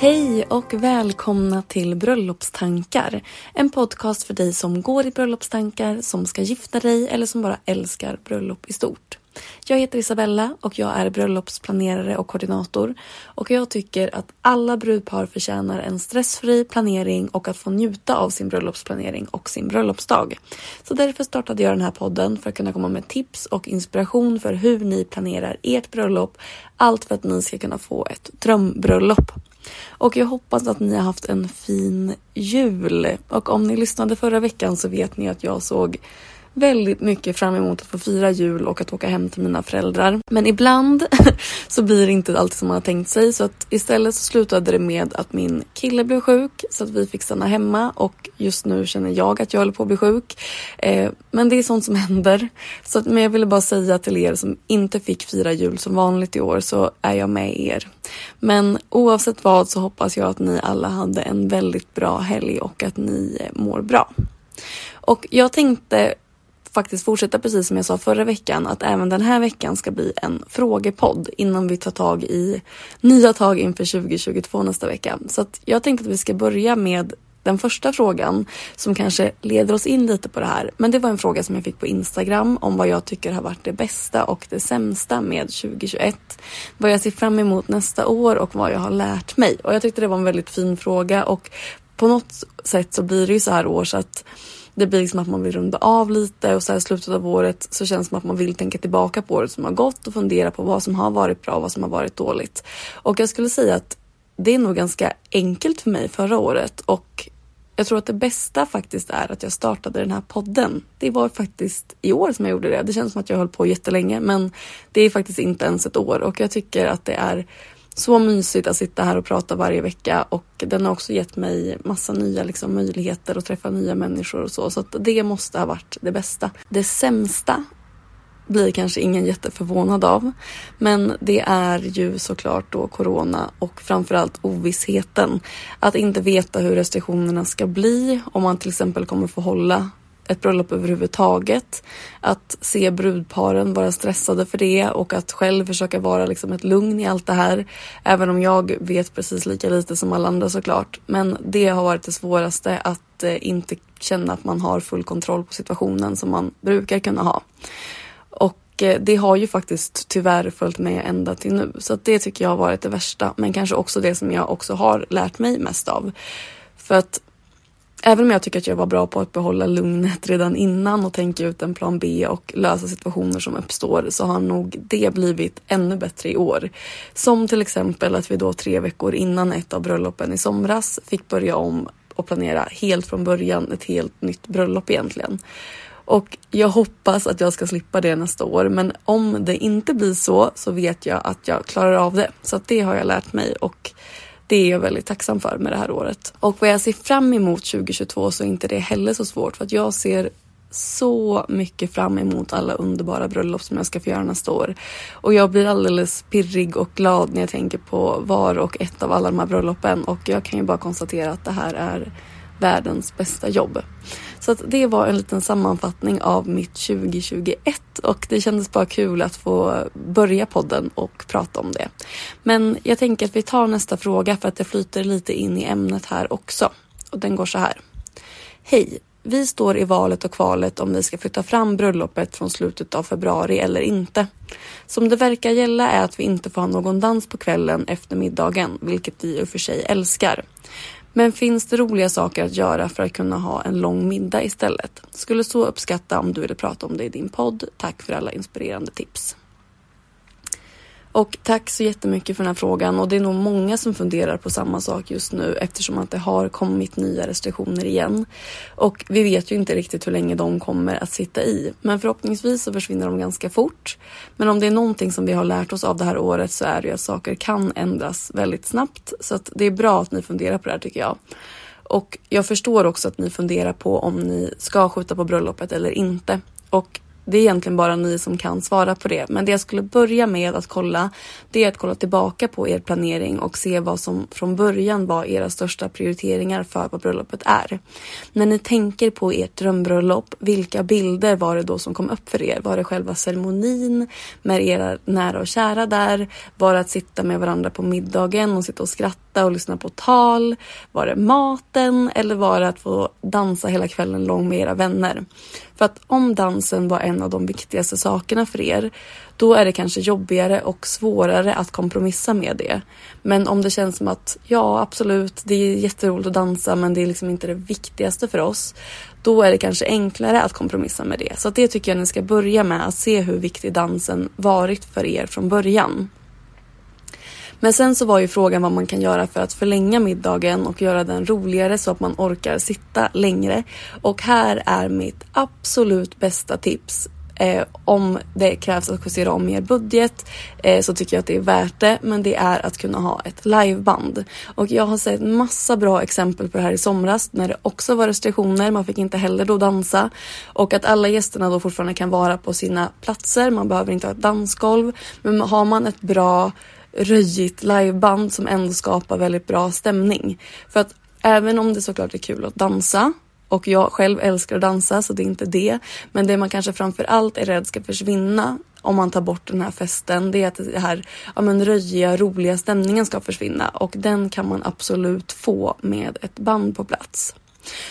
Hej och välkomna till Bröllopstankar. En podcast för dig som går i bröllopstankar, som ska gifta dig eller som bara älskar bröllop i stort. Jag heter Isabella och jag är bröllopsplanerare och koordinator. Och jag tycker att alla brudpar förtjänar en stressfri planering och att få njuta av sin bröllopsplanering och sin bröllopsdag. Så därför startade jag den här podden för att kunna komma med tips och inspiration för hur ni planerar ert bröllop. Allt för att ni ska kunna få ett drömbröllop. Och jag hoppas att ni har haft en fin jul. Och om ni lyssnade förra veckan så vet ni att jag såg väldigt mycket fram emot att få fira jul och att åka hem till mina föräldrar. Men ibland så blir det inte alltid som man har tänkt sig så att istället så slutade det med att min kille blev sjuk så att vi fick stanna hemma och just nu känner jag att jag håller på att bli sjuk. Eh, men det är sånt som händer. Så att, men jag ville bara säga till er som inte fick fira jul som vanligt i år så är jag med er. Men oavsett vad så hoppas jag att ni alla hade en väldigt bra helg och att ni eh, mår bra. Och jag tänkte faktiskt fortsätta precis som jag sa förra veckan att även den här veckan ska bli en frågepodd innan vi tar tag i nya tag inför 2022 nästa vecka. Så att jag tänkte att vi ska börja med den första frågan som kanske leder oss in lite på det här. Men det var en fråga som jag fick på Instagram om vad jag tycker har varit det bästa och det sämsta med 2021. Vad jag ser fram emot nästa år och vad jag har lärt mig. Och jag tyckte det var en väldigt fin fråga och på något sätt så blir det ju så här år så att det blir liksom att man vill runda av lite och så här i slutet av året så känns det som att man vill tänka tillbaka på året som har gått och fundera på vad som har varit bra och vad som har varit dåligt. Och jag skulle säga att det är nog ganska enkelt för mig förra året och jag tror att det bästa faktiskt är att jag startade den här podden. Det var faktiskt i år som jag gjorde det. Det känns som att jag höll på jättelänge men det är faktiskt inte ens ett år och jag tycker att det är så mysigt att sitta här och prata varje vecka och den har också gett mig massa nya liksom, möjligheter att träffa nya människor och så. Så att det måste ha varit det bästa. Det sämsta blir kanske ingen jätteförvånad av. Men det är ju såklart då corona och framförallt ovissheten. Att inte veta hur restriktionerna ska bli, om man till exempel kommer få hålla ett bröllop överhuvudtaget. Att se brudparen vara stressade för det och att själv försöka vara liksom ett lugn i allt det här. Även om jag vet precis lika lite som alla andra såklart. Men det har varit det svåraste att eh, inte känna att man har full kontroll på situationen som man brukar kunna ha. Och eh, det har ju faktiskt tyvärr följt med ända till nu. Så det tycker jag har varit det värsta. Men kanske också det som jag också har lärt mig mest av. För att Även om jag tycker att jag var bra på att behålla lugnet redan innan och tänka ut en plan B och lösa situationer som uppstår så har nog det blivit ännu bättre i år. Som till exempel att vi då tre veckor innan ett av bröllopen i somras fick börja om och planera helt från början ett helt nytt bröllop egentligen. Och jag hoppas att jag ska slippa det nästa år men om det inte blir så så vet jag att jag klarar av det. Så att det har jag lärt mig och det är jag väldigt tacksam för med det här året. Och vad jag ser fram emot 2022 så är inte det heller så svårt för att jag ser så mycket fram emot alla underbara bröllop som jag ska få göra nästa år. Och jag blir alldeles pirrig och glad när jag tänker på var och ett av alla de här bröllopen och jag kan ju bara konstatera att det här är världens bästa jobb. Så att det var en liten sammanfattning av mitt 2021 och det kändes bara kul att få börja podden och prata om det. Men jag tänker att vi tar nästa fråga för att det flyter lite in i ämnet här också. Och den går så här. Hej! Vi står i valet och kvalet om vi ska flytta fram bröllopet från slutet av februari eller inte. Som det verkar gälla är att vi inte får ha någon dans på kvällen efter middagen, vilket vi i och för sig älskar. Men finns det roliga saker att göra för att kunna ha en lång middag istället? Skulle så uppskatta om du ville prata om det i din podd. Tack för alla inspirerande tips. Och tack så jättemycket för den här frågan och det är nog många som funderar på samma sak just nu eftersom att det har kommit nya restriktioner igen. Och vi vet ju inte riktigt hur länge de kommer att sitta i. Men förhoppningsvis så försvinner de ganska fort. Men om det är någonting som vi har lärt oss av det här året så är det ju att saker kan ändras väldigt snabbt. Så att det är bra att ni funderar på det här tycker jag. Och jag förstår också att ni funderar på om ni ska skjuta på bröllopet eller inte. Och det är egentligen bara ni som kan svara på det. Men det jag skulle börja med att kolla, det är att kolla tillbaka på er planering och se vad som från början var era största prioriteringar för vad bröllopet är. När ni tänker på ert drömbröllop, vilka bilder var det då som kom upp för er? Var det själva ceremonin med era nära och kära där? Var det att sitta med varandra på middagen och sitta och skratta och lyssna på tal? Var det maten eller var det att få dansa hela kvällen lång med era vänner? För att om dansen var en av de viktigaste sakerna för er, då är det kanske jobbigare och svårare att kompromissa med det. Men om det känns som att ja, absolut, det är jätteroligt att dansa, men det är liksom inte det viktigaste för oss. Då är det kanske enklare att kompromissa med det. Så det tycker jag ni ska börja med, att se hur viktig dansen varit för er från början. Men sen så var ju frågan vad man kan göra för att förlänga middagen och göra den roligare så att man orkar sitta längre. Och här är mitt absolut bästa tips Eh, om det krävs att justera om er budget eh, så tycker jag att det är värt det. Men det är att kunna ha ett liveband. Och jag har sett massa bra exempel på det här i somras när det också var restriktioner. Man fick inte heller då dansa. Och att alla gästerna då fortfarande kan vara på sina platser. Man behöver inte ha ett dansgolv. Men har man ett bra röjigt liveband som ändå skapar väldigt bra stämning. För att även om det såklart är kul att dansa och jag själv älskar att dansa så det är inte det. Men det man kanske framför allt är rädd ska försvinna om man tar bort den här festen det är att den här ja, men röjiga, roliga stämningen ska försvinna och den kan man absolut få med ett band på plats.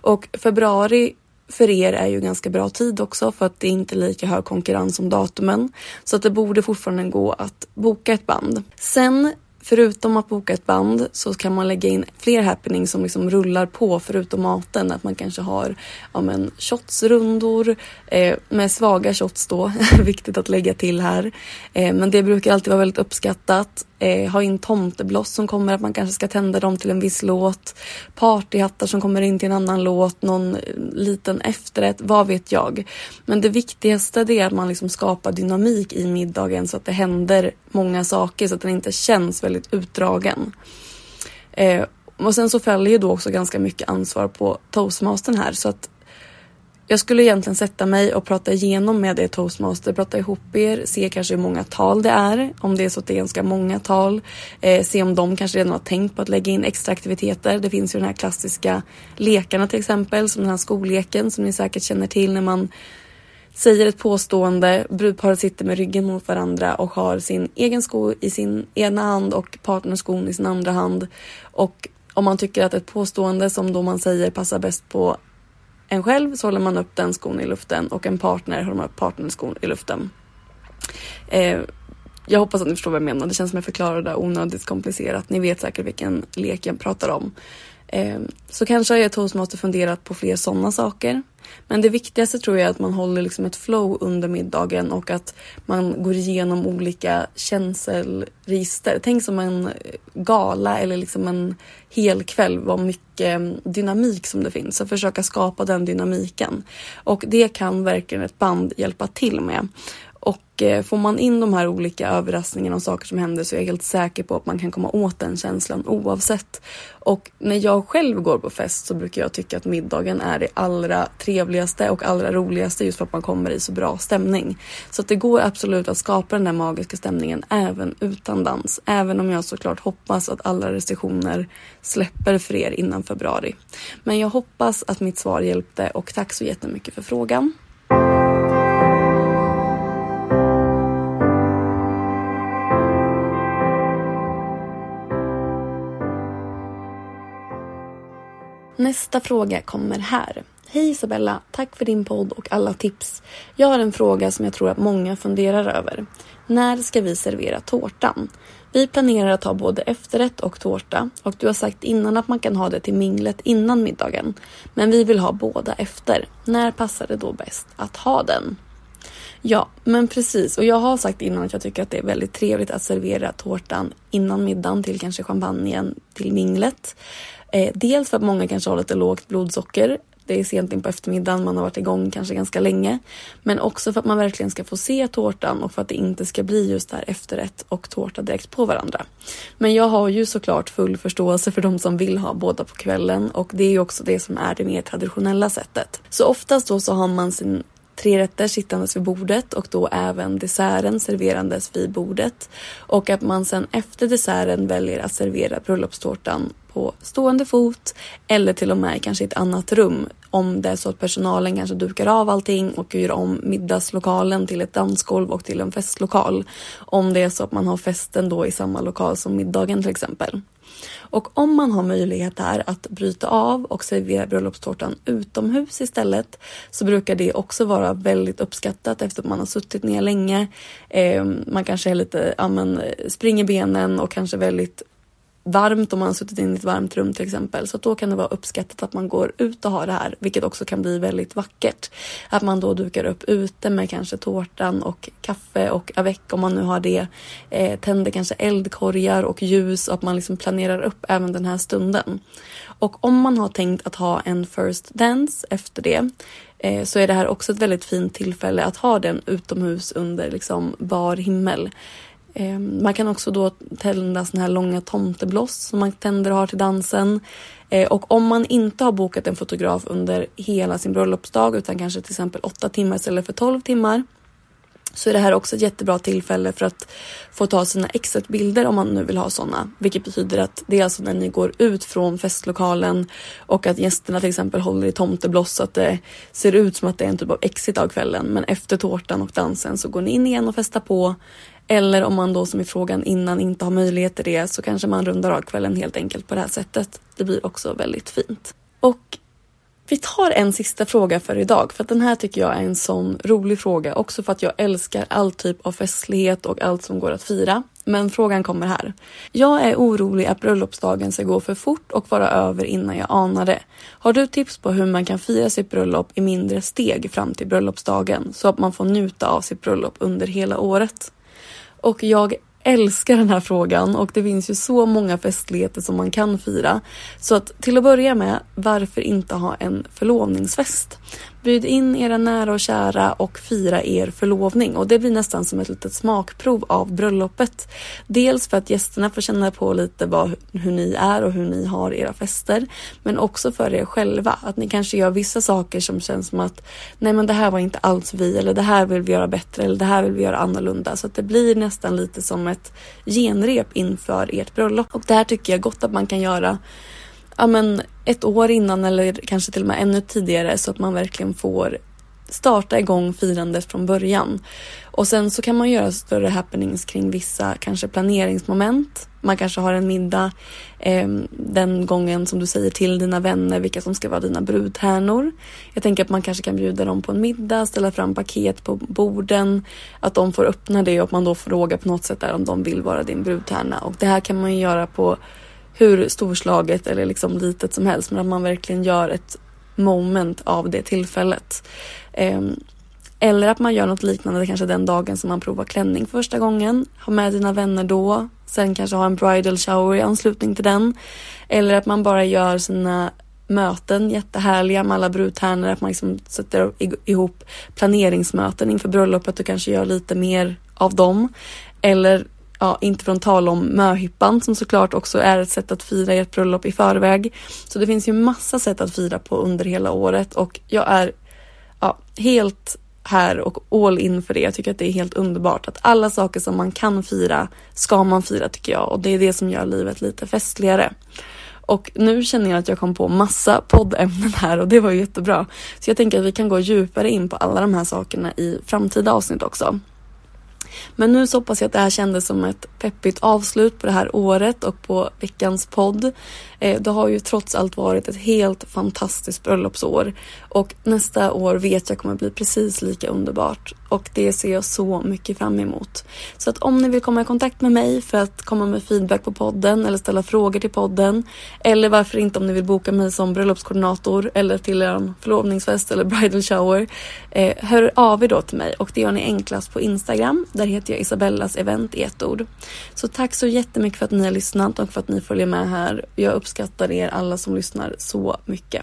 Och februari för er är ju ganska bra tid också för att det är inte lika hög konkurrens om datumen. Så att det borde fortfarande gå att boka ett band. Sen Förutom att boka ett band så kan man lägga in fler happenings som liksom rullar på förutom maten. Att man kanske har ja, men, shotsrundor eh, med svaga shots då. Viktigt att lägga till här. Eh, men det brukar alltid vara väldigt uppskattat eh, ha in tomtebloss som kommer, att man kanske ska tända dem till en viss låt. Partyhattar som kommer in till en annan låt, någon eh, liten efterrätt, vad vet jag. Men det viktigaste det är att man liksom skapar dynamik i middagen så att det händer många saker så att den inte känns väldigt utdragen. Eh, och sen så följer ju då också ganska mycket ansvar på toastmastern här så att jag skulle egentligen sätta mig och prata igenom med er toastmaster, prata ihop er, se kanske hur många tal det är, om det är så att det är ganska många tal. Eh, se om de kanske redan har tänkt på att lägga in extra aktiviteter. Det finns ju den här klassiska lekarna till exempel, som den här skolleken som ni säkert känner till när man säger ett påstående, brudparet sitter med ryggen mot varandra och har sin egen sko i sin ena hand och partnerskon i sin andra hand. Och om man tycker att ett påstående som då man säger passar bäst på en själv så håller man upp den skon i luften och en partner håller man upp partnerskon i luften. Eh, jag hoppas att ni förstår vad jag menar. Det känns som jag förklarar det onödigt komplicerat. Ni vet säkert vilken lek jag pratar om. Ehm, så kanske har jag toastmaster funderat på fler sådana saker. Men det viktigaste tror jag är att man håller liksom ett flow under middagen och att man går igenom olika känselregister. Tänk som en eh, gala eller liksom en hel kväll vad mycket mm, dynamik som det finns Att försöka skapa den dynamiken. Och det kan verkligen ett band hjälpa till med. Och eh, får man in de här olika överraskningarna och saker som händer så är jag helt säker på att man kan komma åt den känslan oavsett. Och när jag själv går på fest så brukar jag tycka att middagen är det allra trevligaste och allra roligaste just för att man kommer i så bra stämning. Så att det går absolut att skapa den där magiska stämningen även utan dans. Även om jag såklart hoppas att alla restriktioner släpper för er innan februari. Men jag hoppas att mitt svar hjälpte och tack så jättemycket för frågan. Nästa fråga kommer här. Hej Isabella, tack för din podd och alla tips. Jag har en fråga som jag tror att många funderar över. När ska vi servera tårtan? Vi planerar att ha både efterrätt och tårta och du har sagt innan att man kan ha det till minglet innan middagen. Men vi vill ha båda efter. När passar det då bäst att ha den? Ja, men precis. Och jag har sagt innan att jag tycker att det är väldigt trevligt att servera tårtan innan middagen till kanske champagnen till minglet. Eh, dels för att många kanske har lite lågt blodsocker. Det är sent in på eftermiddagen, man har varit igång kanske ganska länge. Men också för att man verkligen ska få se tårtan och för att det inte ska bli just där efterrätt och tårta direkt på varandra. Men jag har ju såklart full förståelse för de som vill ha båda på kvällen och det är ju också det som är det mer traditionella sättet. Så oftast då så har man sin tre rätter sittandes vid bordet och då även desserten serverandes vid bordet. Och att man sen efter desserten väljer att servera bröllopstårtan på stående fot eller till och med kanske i ett annat rum om det är så att personalen kanske dukar av allting och gör om middagslokalen till ett dansgolv och till en festlokal. Om det är så att man har festen då i samma lokal som middagen till exempel. Och om man har möjlighet där att bryta av och servera bröllopstårtan utomhus istället så brukar det också vara väldigt uppskattat efter att man har suttit ner länge. Eh, man kanske är lite, ja, men, eh, springer benen och kanske väldigt varmt om man har suttit in i ett varmt rum till exempel. Så då kan det vara uppskattat att man går ut och har det här, vilket också kan bli väldigt vackert. Att man då dukar upp ute med kanske tårtan och kaffe och avec om man nu har det. Eh, tänder kanske eldkorgar och ljus och att man liksom planerar upp även den här stunden. Och om man har tänkt att ha en first dance efter det eh, så är det här också ett väldigt fint tillfälle att ha den utomhus under liksom bar himmel. Ehm, man kan också då tända såna här långa tomtebloss som man tänder och har till dansen. Eh, och om man inte har bokat en fotograf under hela sin bröllopsdag utan kanske till exempel 8 timmar istället för 12 timmar så är det här också ett jättebra tillfälle för att få ta sina exitbilder om man nu vill ha sådana. Vilket betyder att det är alltså när ni går ut från festlokalen och att gästerna till exempel håller i tomtebloss så att det ser ut som att det är en typ av exit av kvällen. Men efter tårtan och dansen så går ni in igen och festar på. Eller om man då som i frågan innan inte har möjlighet till det så kanske man rundar av kvällen helt enkelt på det här sättet. Det blir också väldigt fint. Och vi tar en sista fråga för idag för att den här tycker jag är en sån rolig fråga också för att jag älskar all typ av festlighet och allt som går att fira. Men frågan kommer här. Jag är orolig att bröllopsdagen ska gå för fort och vara över innan jag anar det. Har du tips på hur man kan fira sitt bröllop i mindre steg fram till bröllopsdagen så att man får njuta av sitt bröllop under hela året? Och jag älskar den här frågan och det finns ju så många festligheter som man kan fira. Så att till att börja med, varför inte ha en förlovningsfest? Bjud in era nära och kära och fira er förlovning. Och det blir nästan som ett litet smakprov av bröllopet. Dels för att gästerna får känna på lite vad, hur ni är och hur ni har era fester, men också för er själva. Att ni kanske gör vissa saker som känns som att nej, men det här var inte alls vi. Eller det här vill vi göra bättre. Eller det här vill vi göra annorlunda. Så att det blir nästan lite som ett genrep inför ert bröllop. Och det här tycker jag gott att man kan göra ja, men ett år innan eller kanske till och med ännu tidigare så att man verkligen får starta igång firandet från början. Och sen så kan man göra större happenings kring vissa kanske planeringsmoment. Man kanske har en middag eh, den gången som du säger till dina vänner vilka som ska vara dina brudtärnor. Jag tänker att man kanske kan bjuda dem på en middag, ställa fram paket på borden, att de får öppna det och att man då frågar på något sätt där om de vill vara din brudtärna. Och det här kan man ju göra på hur storslaget eller liksom litet som helst men att man verkligen gör ett moment av det tillfället. Ehm, eller att man gör något liknande kanske den dagen som man provar klänning första gången. Ha med dina vänner då. Sen kanske ha en bridal shower i anslutning till den. Eller att man bara gör sina möten jättehärliga med alla brudtärnor. Att man liksom sätter ihop planeringsmöten inför bröllopet och kanske gör lite mer av dem. Eller ja, inte från tal om möhippan som såklart också är ett sätt att fira ert bröllop i förväg. Så det finns ju massa sätt att fira på under hela året och jag är ja, helt här och all in för det. Jag tycker att det är helt underbart att alla saker som man kan fira ska man fira tycker jag och det är det som gör livet lite festligare. Och nu känner jag att jag kom på massa poddämnen här och det var jättebra. Så jag tänker att vi kan gå djupare in på alla de här sakerna i framtida avsnitt också. Men nu så hoppas jag att det här kändes som ett peppigt avslut på det här året och på veckans podd. Eh, det har ju trots allt varit ett helt fantastiskt bröllopsår och nästa år vet jag kommer bli precis lika underbart och det ser jag så mycket fram emot. Så att om ni vill komma i kontakt med mig för att komma med feedback på podden eller ställa frågor till podden eller varför inte om ni vill boka mig som bröllopskoordinator eller till er förlovningsfest eller bridal shower. Eh, hör av er då till mig och det gör ni enklast på Instagram. Där heter jag Isabellas event i ett ord. Så tack så jättemycket för att ni har lyssnat och för att ni följer med här. Jag uppskattar er alla som lyssnar så mycket.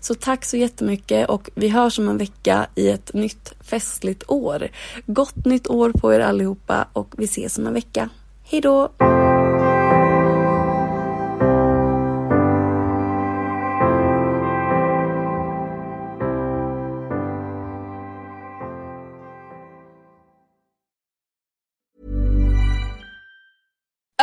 Så tack så jättemycket och vi hörs om en vecka i ett nytt festligt år. Gott nytt år på er allihopa och vi ses om en vecka. Hejdå!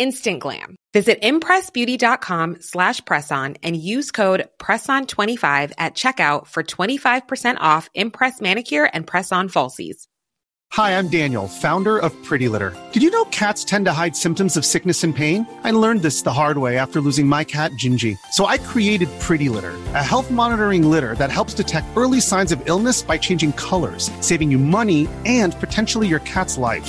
instant glam. Visit impressbeauty.com slash presson and use code PRESSON25 at checkout for 25% off Impress Manicure and Press-On Falsies. Hi, I'm Daniel, founder of Pretty Litter. Did you know cats tend to hide symptoms of sickness and pain? I learned this the hard way after losing my cat, Gingy. So I created Pretty Litter, a health monitoring litter that helps detect early signs of illness by changing colors, saving you money and potentially your cat's life.